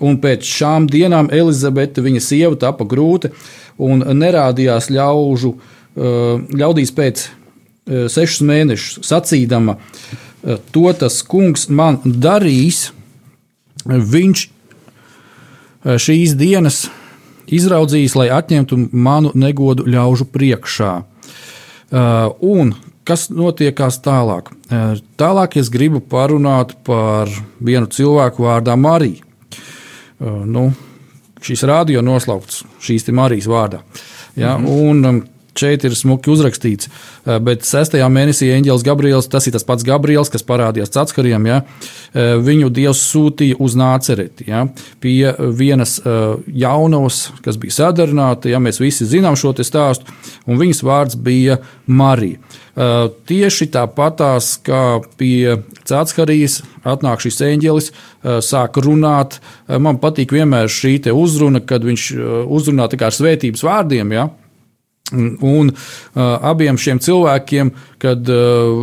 un pēc šām dienām Elizabete, viņa sieva, tapa grūta un nerādījās ļaužu, uh, ļaudīs pēc eh, sešus mēnešus, sacīdama, eh, to tas kungs man darīs, viņš eh, šīs dienas izraudzījis, lai atņemtu manu negodu ļaužu priekšā. Un kas notiekās tālāk? Tālāk es gribu parunāt par vienu cilvēku vārdā Mariju. Nu, šīs rādio noslaukts šīs Marijas vārdā. Ja, mm -hmm. Un um, šeit ir smuki uzrakstīts, uh, bet 6. mēnesī eņģēlis Gabriels, tas ir tas pats Gabriels, kas parādījās Catskariem, ja, uh, viņu dievs sūtīja uz nācereti. Ja, pie vienas uh, jaunavas, kas bija sadarināta, ja mēs visi zinām šo stāstu, un viņas vārds bija Marija. Tieši tāpatās, kā pie Cēlskarijas atnāk šis eņģelis, uh, sāk runāt. Man patīk vienmēr šī uzruna, kad viņš uzrunā ar svētības vārdiem. Ja? Un, uh, abiem šiem cilvēkiem, kad uh,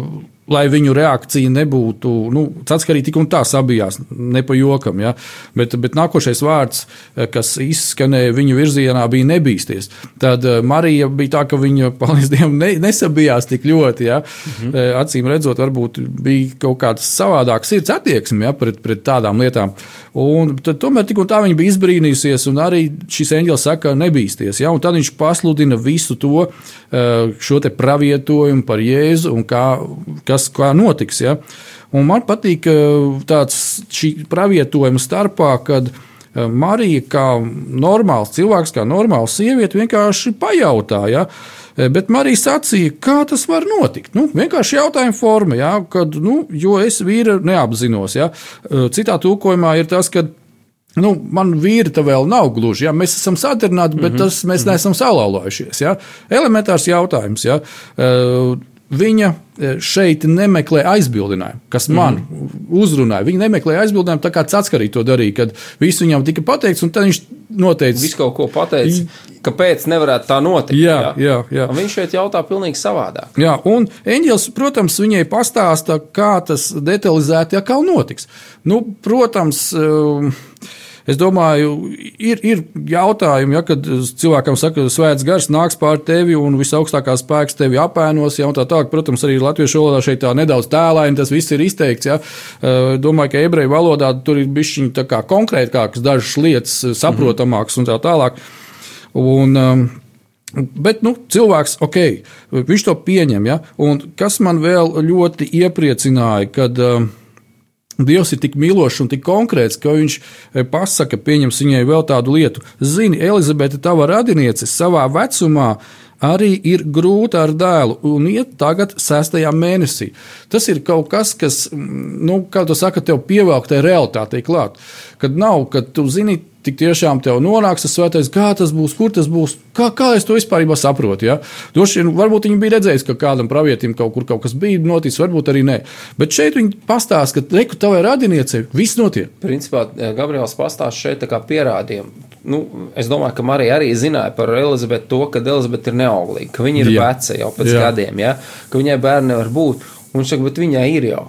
lai viņu reakcija nebūtu, nu, tāds arī tik un tā sabijās, ne pa jokam, ja? bet, bet nākošais vārds, eh, kas izskanēja viņu virzienā, bija nebīsties. Tad eh, Marija bija tā, ka viņa, paldies Dievam, ne, nesabijās tik ļoti, ja? mhm. acīm redzot, varbūt bija kaut kāds savādāks sirds attieksme ja? pret, pret tādām lietām. Un tad, tomēr tik un tā viņa bija izbrīnījusies, un arī šis eņģēlis saka, nebīsties. Ja? Un tad viņš pasludina visu to, šo pravietojumu par Jēzu un kā, kas kā notiks. Ja? Un man patīk tāds šī pravietojuma starpā, kad Marija, kā normāls cilvēks, kā normāla sieviete, vienkārši pajautāja. Ja? Bet Marija sacīja, kā tas var notikt. Nu, vienkārši jautājuma forma, ja, kad, nu, jo es vīru neapzinos. Ja. Citā tūkojumā ir tas, ka Nu, man vīri te vēl nav gluži. Ja? Mēs esam sadarināti, bet mm -hmm. tas, mēs neesam salauzājušies. Ja? Elementārs jautājums. Ja? Viņa šeit nemeklē aizbildinājumu, kas man mm uzrunāja. Viņa nemeklē aizbildinājumu, tā kā Catskarī to darīja, kad viss viņam tika pateikts, un tad viņš noteica. Visu kaut ko pateica, kāpēc nevarētu tā notikt. Jā, jā, jā. Un viņš šeit jautā pilnīgi savādāk. Jā, un Eņģēlis, protams, viņai pastāsta, kā tas detalizēti atkal notiks. Nu, protams, Es domāju, ir, ir jautājumi, ja, kad cilvēkam saka, ka svēts gars nāks pār tevi un visaugstākais spēks tevi apēnos. Ja, tā tālāk, protams, arī latviešu valodā šeit tā nedaudz tēlaini tas viss ir izteikts. Ja. Domāju, ka ebreju valodā tur ir bišķiņi konkrētākas dažas lietas, saprotamākas un tā tālāk. Un, um, Bet nu, cilvēks, ok, viņš to pieņem. Ja? Un kas man vēl ļoti iepriecināja, kad uh, Dievs ir tik mīlošs un tik konkrēts, ka viņš pasaka, pieņems viņai vēl tādu lietu. Zini, Elizabete, tava radiniece savā vecumā arī ir grūta ar dēlu un iet tagad sestajā mēnesī. Tas ir kaut kas, kas, nu, kā tu saka, tev pievelk tai realitātei klāt. Kad nav, kad tu zini, tik tiešām tev nonāks tas svētais, kā tas būs, kur tas būs, kā, kā es to vispār saprotu. Ja? Droši vien, varbūt viņi bija redzējuši, ka kādam pravietim kaut kur kaut kas bija noticis, varbūt arī nē. Bet šeit viņi pastāsta, ka reku tavai radiniecei viss notiek. Principā Gabriels pastāsta šeit kā pierādījumu. Nu, es domāju, ka Marija arī zināja par Elizabeti to, ka Elizabete ir neauglīga, ka viņa ir Jā. veca jau pēc Jā. gadiem, ja? ka viņai bērni nevar būt. Un viņš saka, bet viņai ir jau.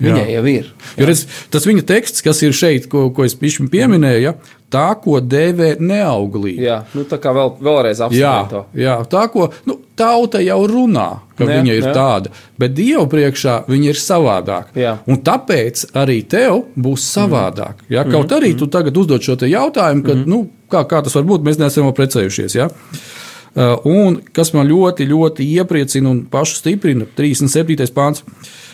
Viņai Jā. jau ir. Jo redz, tas viņa teksts, kas ir šeit, ko, ko es pieminēju, ja, tā, ko dēvē neauglīgi. Jā, nu tā kā vēl, vēlreiz Jā, apsvērt to. jā, tā ko nu, tauta jau runā, ka Jā, jā, viņa ir jā. jā. tāda, bet Dieva priekšā viņa ir savādāka. Jā. Un tāpēc arī tev būs savādāk. Ja? Mhm. Kaut arī tu tagad uzdod šo jautājumu, kad, nu, kā, kā tas var būt, mēs neesam vēl precējušies. Ja? Uh, Un kas man ļoti, ļoti iepriecina un pašu stiprina, 37. pāns.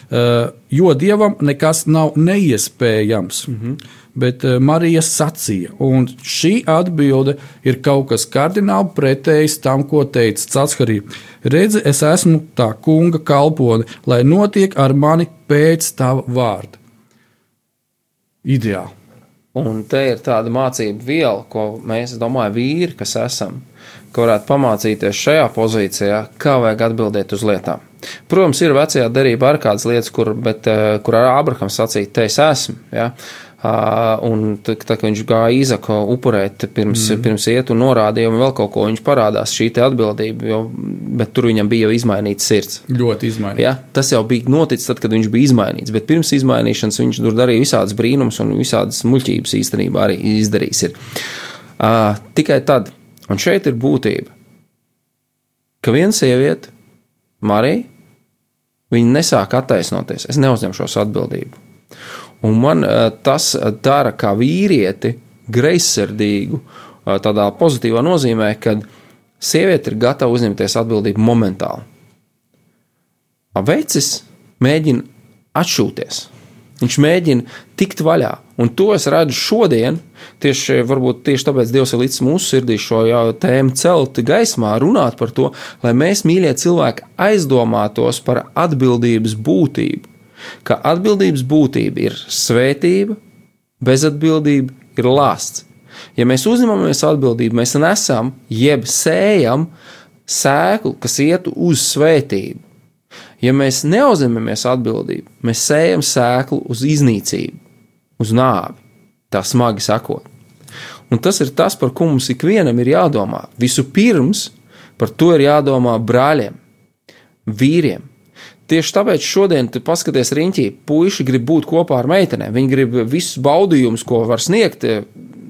Uh, jo dievam nekas nav neiespējams. Mm -hmm. Bet uh, Marija sacīja, un šī atbilde ir kaut kas kardināli pretējs tam, ko teica Catskarī. Redzi, es esmu tā kunga kalpone, lai notiek ar mani pēc tava vārda. Ideāli. Un te ir tāda mācība viela, ko mēs, domāju, vīri, kas esam, ka varētu pamācīties šajā pozīcijā, kā vajag atbildēt uz lietām. Protams, ir vecajā derībā arī kādas lietas, kur, bet, eh, kur ar Abrahams sacīja, te es esmu. Ja? Uh, un tā, tā, kad viņš gāja Īzaku upurēt pirms, mm. pirms iet un norādīja, un vēl kaut ko viņš parādās šī atbildība, jo, bet tur viņam bija jau izmainīts sirds. Ļoti izmainīts. Ja? Tas jau bija noticis tad, kad viņš bija izmainīts, bet pirms izmainīšanas viņš tur darīja visādas brīnumus un visādas muļķības īstenībā arī izdarījis. Ir. Uh, tikai tad, un šeit ir būtība, ka viena sieviete, Marija, viņi nesāk attaisnoties. Es neuzņemšos atbildību. Un man eh, tas dara kā vīrieti greizsirdīgu, eh, tādā pozitīvā nozīmē, kad sieviete ir gatava uzņemties atbildību momentāli. Vecis mēģina atšūties. Viņš mēģina tikt vaļā. Un to es redzu šodien, tieši, varbūt tieši tāpēc Dievs ir līdz mūsu sirdī šo tēmu celt gaismā, runāt par to, lai mēs, mīļie cilvēki, aizdomātos par atbildības būtību. Ka atbildības būtība ir svētība, bezatbildība ir lāsts. Ja mēs uzņemamies atbildību, mēs nesam, jeb sējam sēklu, kas iet uz svētību. Ja mēs neuzņemamies atbildību, mēs sējam sēklu uz iznīcību, uz nāvi, tā smagi sakot. Un tas ir tas, par ko mums ikvienam ir jādomā. Vispirms par to ir jādomā brāļiem, vīriem. Tieši tāpēc šodien, kad paskaties riņķī, puiši grib būt kopā ar meitenēm. Viņi grib visus baudījumus, ko var sniegt eh,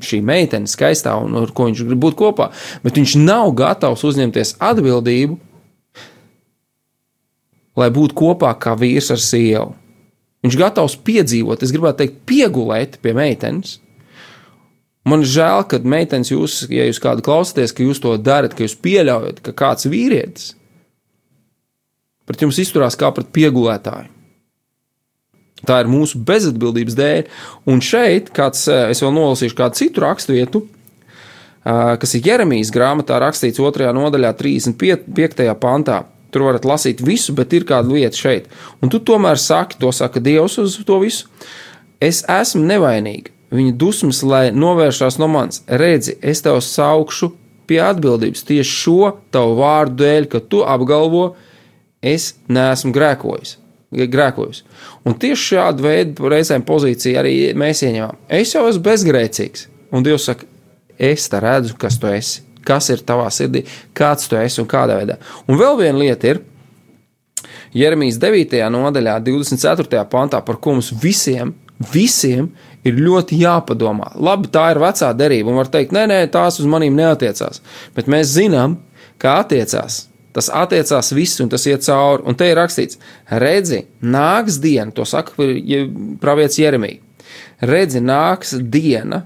šī meitene, skaistā un ar ko viņš grib būt kopā. Bet viņš nav gatavs uzņemties atbildību lai būtu kopā kā vīrs ar sievu. Viņš gatavs piedzīvot, es gribētu teikt, piegulēt pie meitenes. Man žēl, ka meitenes, jūs, ja jūs kādu klausāties, ka jūs to darat, ka jūs pieļaujat, ka kāds vīrietis pret jums izturās kā pret piegulētāju. Tā ir mūsu bezatbildības dēļ. Un šeit, kāds, eh, es vēl nolasīšu kādu citu raksturvietu, eh, kas ir Jeremijas grāmatā rakstīts 2. nodaļā, 35. pantā. Tur varat lasīt visu, bet ir kāda lieta šeit. Un tu tomēr saki, to saka Dievs uz to visu. Es esmu nevainīga. Viņa dusmas, lai novēršās no manis. Redzi, es tev saukšu pie atbildības tieši šo tavu vārdu dēļ, ka tu apgalvo, es neesmu grēkojis. Grēkojis. Un tieši šādu veidu reizēm pozīciju arī mēs ieņemam. Es jau esmu bezgrēcīgs. Un Dievs saka, es te redzu, kas tu esi kas ir tavā sirdī, kāds tu esi un kādā veidā. Un vēl viena lieta ir Jeremijas 9. nodaļā, 24. pantā, par ko mums visiem, visiem ir ļoti jāpadomā. Labi, tā ir vecā derība, un var teikt, nē, nē, tās uz maniem neatiecās. Bet mēs zinām, kā attiecās. Tas attiecās viss, un tas iet cauri. Un te ir rakstīts, redzi, nāks diena, to saka pravietis Jeremija. Redzi, nāks diena,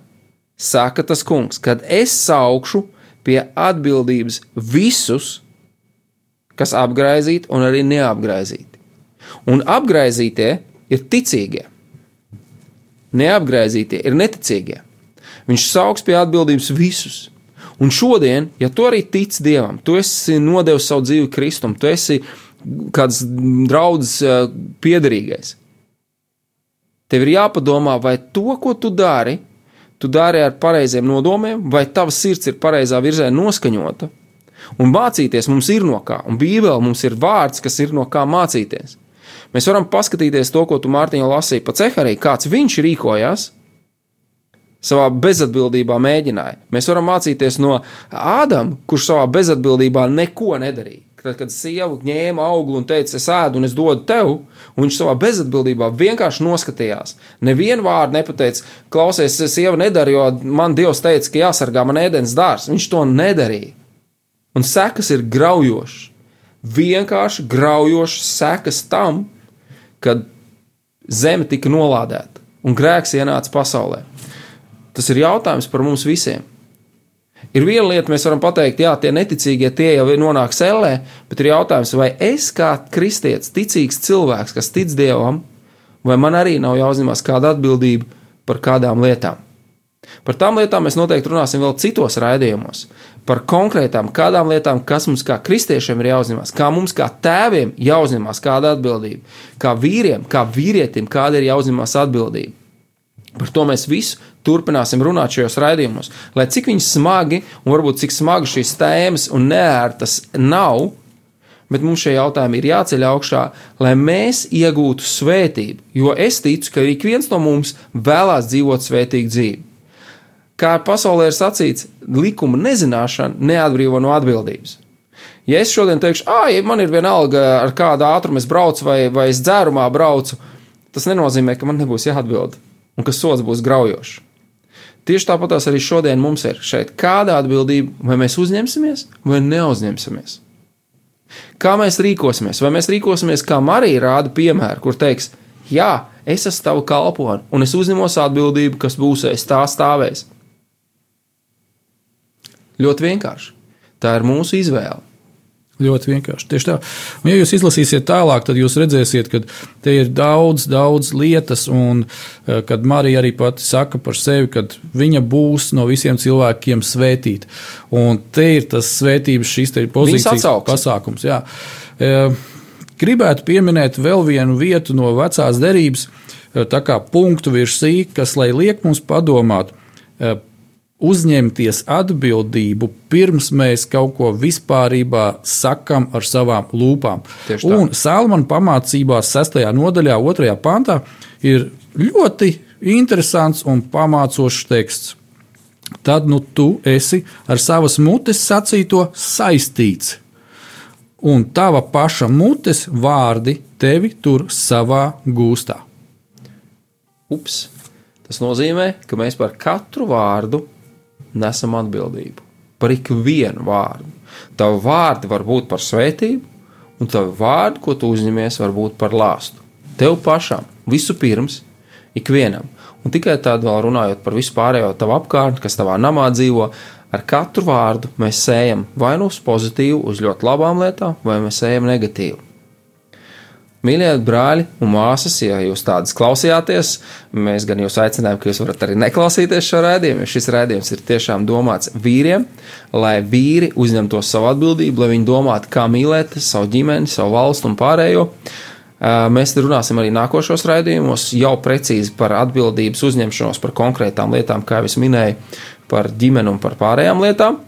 saka tas kungs, kad es saukšu pie atbildības visus, kas apgaizīti un arī neapgaizīti. Un apgaizītie ir ticīgie, neapgaizītie ir neticīgie. Viņš sauks pie atbildības visus. Un šodien, ja tu arī tici Dievam, tu esi nodevis savu dzīvi Kristum, tu esi kāds draugs piederīgais. Tev ir jāpadomā, vai to, ko tu dari, tu dari ar pareiziem nodomiem, vai tavs sirds ir pareizā virzienā noskaņota. Un mācīties mums ir no kā, un Bībelē mums ir vārds, kas ir no kā mācīties. Mēs varam paskatīties to, ko tu Mārtiņā lasīji pa ceharī, kāds viņš rīkojās, savā bezatbildībā mēģināja. Mēs varam mācīties no Ādama, kurš savā bezatbildībā neko nedarīja. Tad, kad sieva ņēma auglu un teica, es ēdu un es dodu tev, un viņš savā bezatbildībā vienkārši noskatījās. Nevienu vārdu nepateica, klausies, sieva nedara, jo man Dievs teica, ka jāsargā man ēdienas dārsts. Viņš to nedarīja. Un sekas ir graujošas. Vienkārši graujošas sekas tam, kad zeme tika nolādēta un grēks ienāca pasaulē. Tas ir jautājums par mums visiem. Ir viena lieta, mēs varam pateikt, jā, tie neticīgie tie jau nonāk sellē, bet ir jautājums, vai es kā kristietis, ticīgs cilvēks, kas tic dievam, vai man arī nav jāuzņemas kāda atbildība par kādām lietām. Par tām lietām mēs noteikti runāsim vēl citos raidījumos. Par konkrētām kādām lietām, kas mums kā kristiešiem ir jāuzņemas, kā mums kā tēviem jāuzņemas kāda atbildība, kā vīriem, kā vīrietim, kāda ir jāuzņemas atbildība. Par to mēs visu turpināsim runāt šajos raidījumos. Lai cik viņi smagi, un varbūt cik smagi šīs tēmas un neērtas nav, bet mums šie jautājumi ir jāceļ augšā, lai mēs iegūtu svētību. Jo es ticu, ka ik viens no mums vēlās dzīvot svētīgu dzīvi. Kā pasaulē ir sacīts, likuma nezināšana neatbrīvo no atbildības. Ja es šodien teikšu, ah, ja man ir vienalga, ar kādu ātrumu es braucu vai, vai es dzērumā braucu, tas nenozīmē, ka man nebūs jāatbild un ka sots būs graujošs. Tieši tāpatās arī šodien mums ir šeit kāda atbildība, vai mēs uzņemsimies vai neuzņemsimies. Kā mēs rīkosimies? Vai mēs rīkosimies, kā Marija rāda piemēru, kur teiks, jā, es esmu tava kalpone, un es uzņemos atbildību, kas būs aiz tā stāvēs. Ļoti vienkārši. Tā ir mūsu izvēle. Ļoti vienkārši. Tieši tā. Un, ja jūs izlasīsiet tālāk, tad jūs redzēsiet, ka te ir daudz, daudz lietas, un eh, kad Marija arī pati saka par sevi, ka viņa būs no visiem cilvēkiem svētīta. Un te ir tas svētības, šis ir pozīcijas pasākums. Jā. Eh, Gribētu pieminēt vēl vienu vietu no vecās derības, eh, tā kā punktu virsī, kas liek mums padomāt uzņemties atbildību pirms mēs kaut ko vispārībā sakam ar savām lūpām. Un Salmana pamācībās, 6. nodaļā, 2. pantā, ir ļoti interesants un pamācošs teksts. Tad nu tu esi ar savas mutes sacīto saistīts, un tava paša mutes vārdi tevi tur savā gūstā. Ups. Tas nozīmē, ka mēs par katru vārdu nesam atbildību. Par ikvienu vārdu. Tavu vārdi var būt par svētību, un tavu vārdu, ko tu uzņemies, var būt par lāstu. Tev pašam, vispirms, ikvienam. Un tikai tādā vēl runājot par vispārējo tavu apkārtni, kas tavā namā dzīvo, ar katru vārdu mēs sējam vai nu uz pozitīvu, uz ļoti labām lietām, vai mēs sējam negatīvu. Mīļie brāļi un māsas, ja jūs tādas klausījāties, mēs gan jūs aicinām, ka jūs varat arī neklausīties šo raidījumu, jo šis raidījums ir tiešām domāts vīriem, lai vīri uzņemtos savu atbildību, lai viņi domātu, kā mīlēt savu ģimeni, savu valstu un pārējo. Mēs runāsim arī nākošos raidījumos jau precīzi par atbildības uzņemšanos par konkrētām lietām, kā jau es minēju, par ģimeni un par pārējām lietām.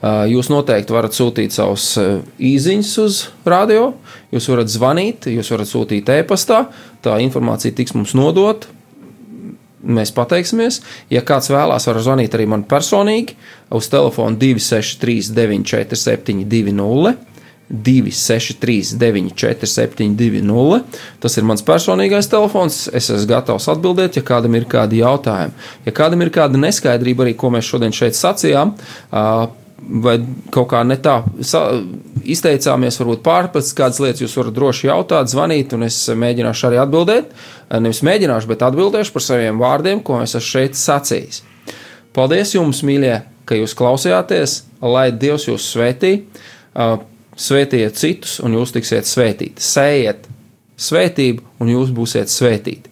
Uh, Jūs noteikti varat sūtīt savus uh, īsiņus uz radio, jūs varat zvanīt, jūs varat sūtīt e-pastā. Tā informācija tiks mums nodota. Mēs pateiksimies. Ja kāds vēlās, var zvanīt arī man personīgi uz telefonu 263, 947, 20. 263, 947, 20. Tas ir mans personīgais telefons. Es esmu gatavs atbildēt, ja kādam ir kādi jautājumi. Ja kādam ir kāda neskaidrība, arī ko mēs šodien šeit sacījām, vai kaut kā ne tā izteicāmies, varbūt pārpratis kādas lietas, jūs varat droši jautāt, zvanīt, un es mēģināšu arī atbildēt. Nevis mēģināšu, bet atbildēšu par saviem vārdiem, ko es esmu šeit sacījis. Paldies jums, mīļie, ka jūs klausījāties, lai Dievs jūs svētī. Svētījiet citus, un jūs tiksiet svētīti. Sējiet svētību, un jūs būsiet svētīti.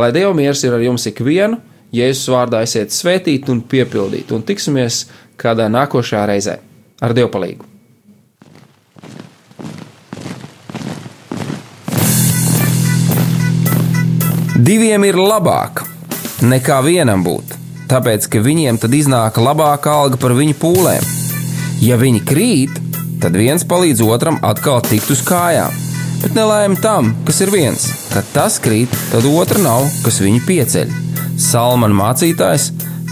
Lai Dieva miers ir ar jums ikvienu, Jēzus vārdā esiet svētīti un piepildīti, un tiksimies kādā nākošajā reizē ar Dievu palīdzību. Diviem ir labāk nekā vienam būt, tāpēc ka viņiem tad iznāk labāka alga par viņu pūlēm. Ja viņi krīt, tad viens palīdz otram atkal tikt uz kājām. Bet nelēma tam, kas ir viens, kad tas krīt, tad otra nav, kas viņu pieceļ. Salmāna mācītājs,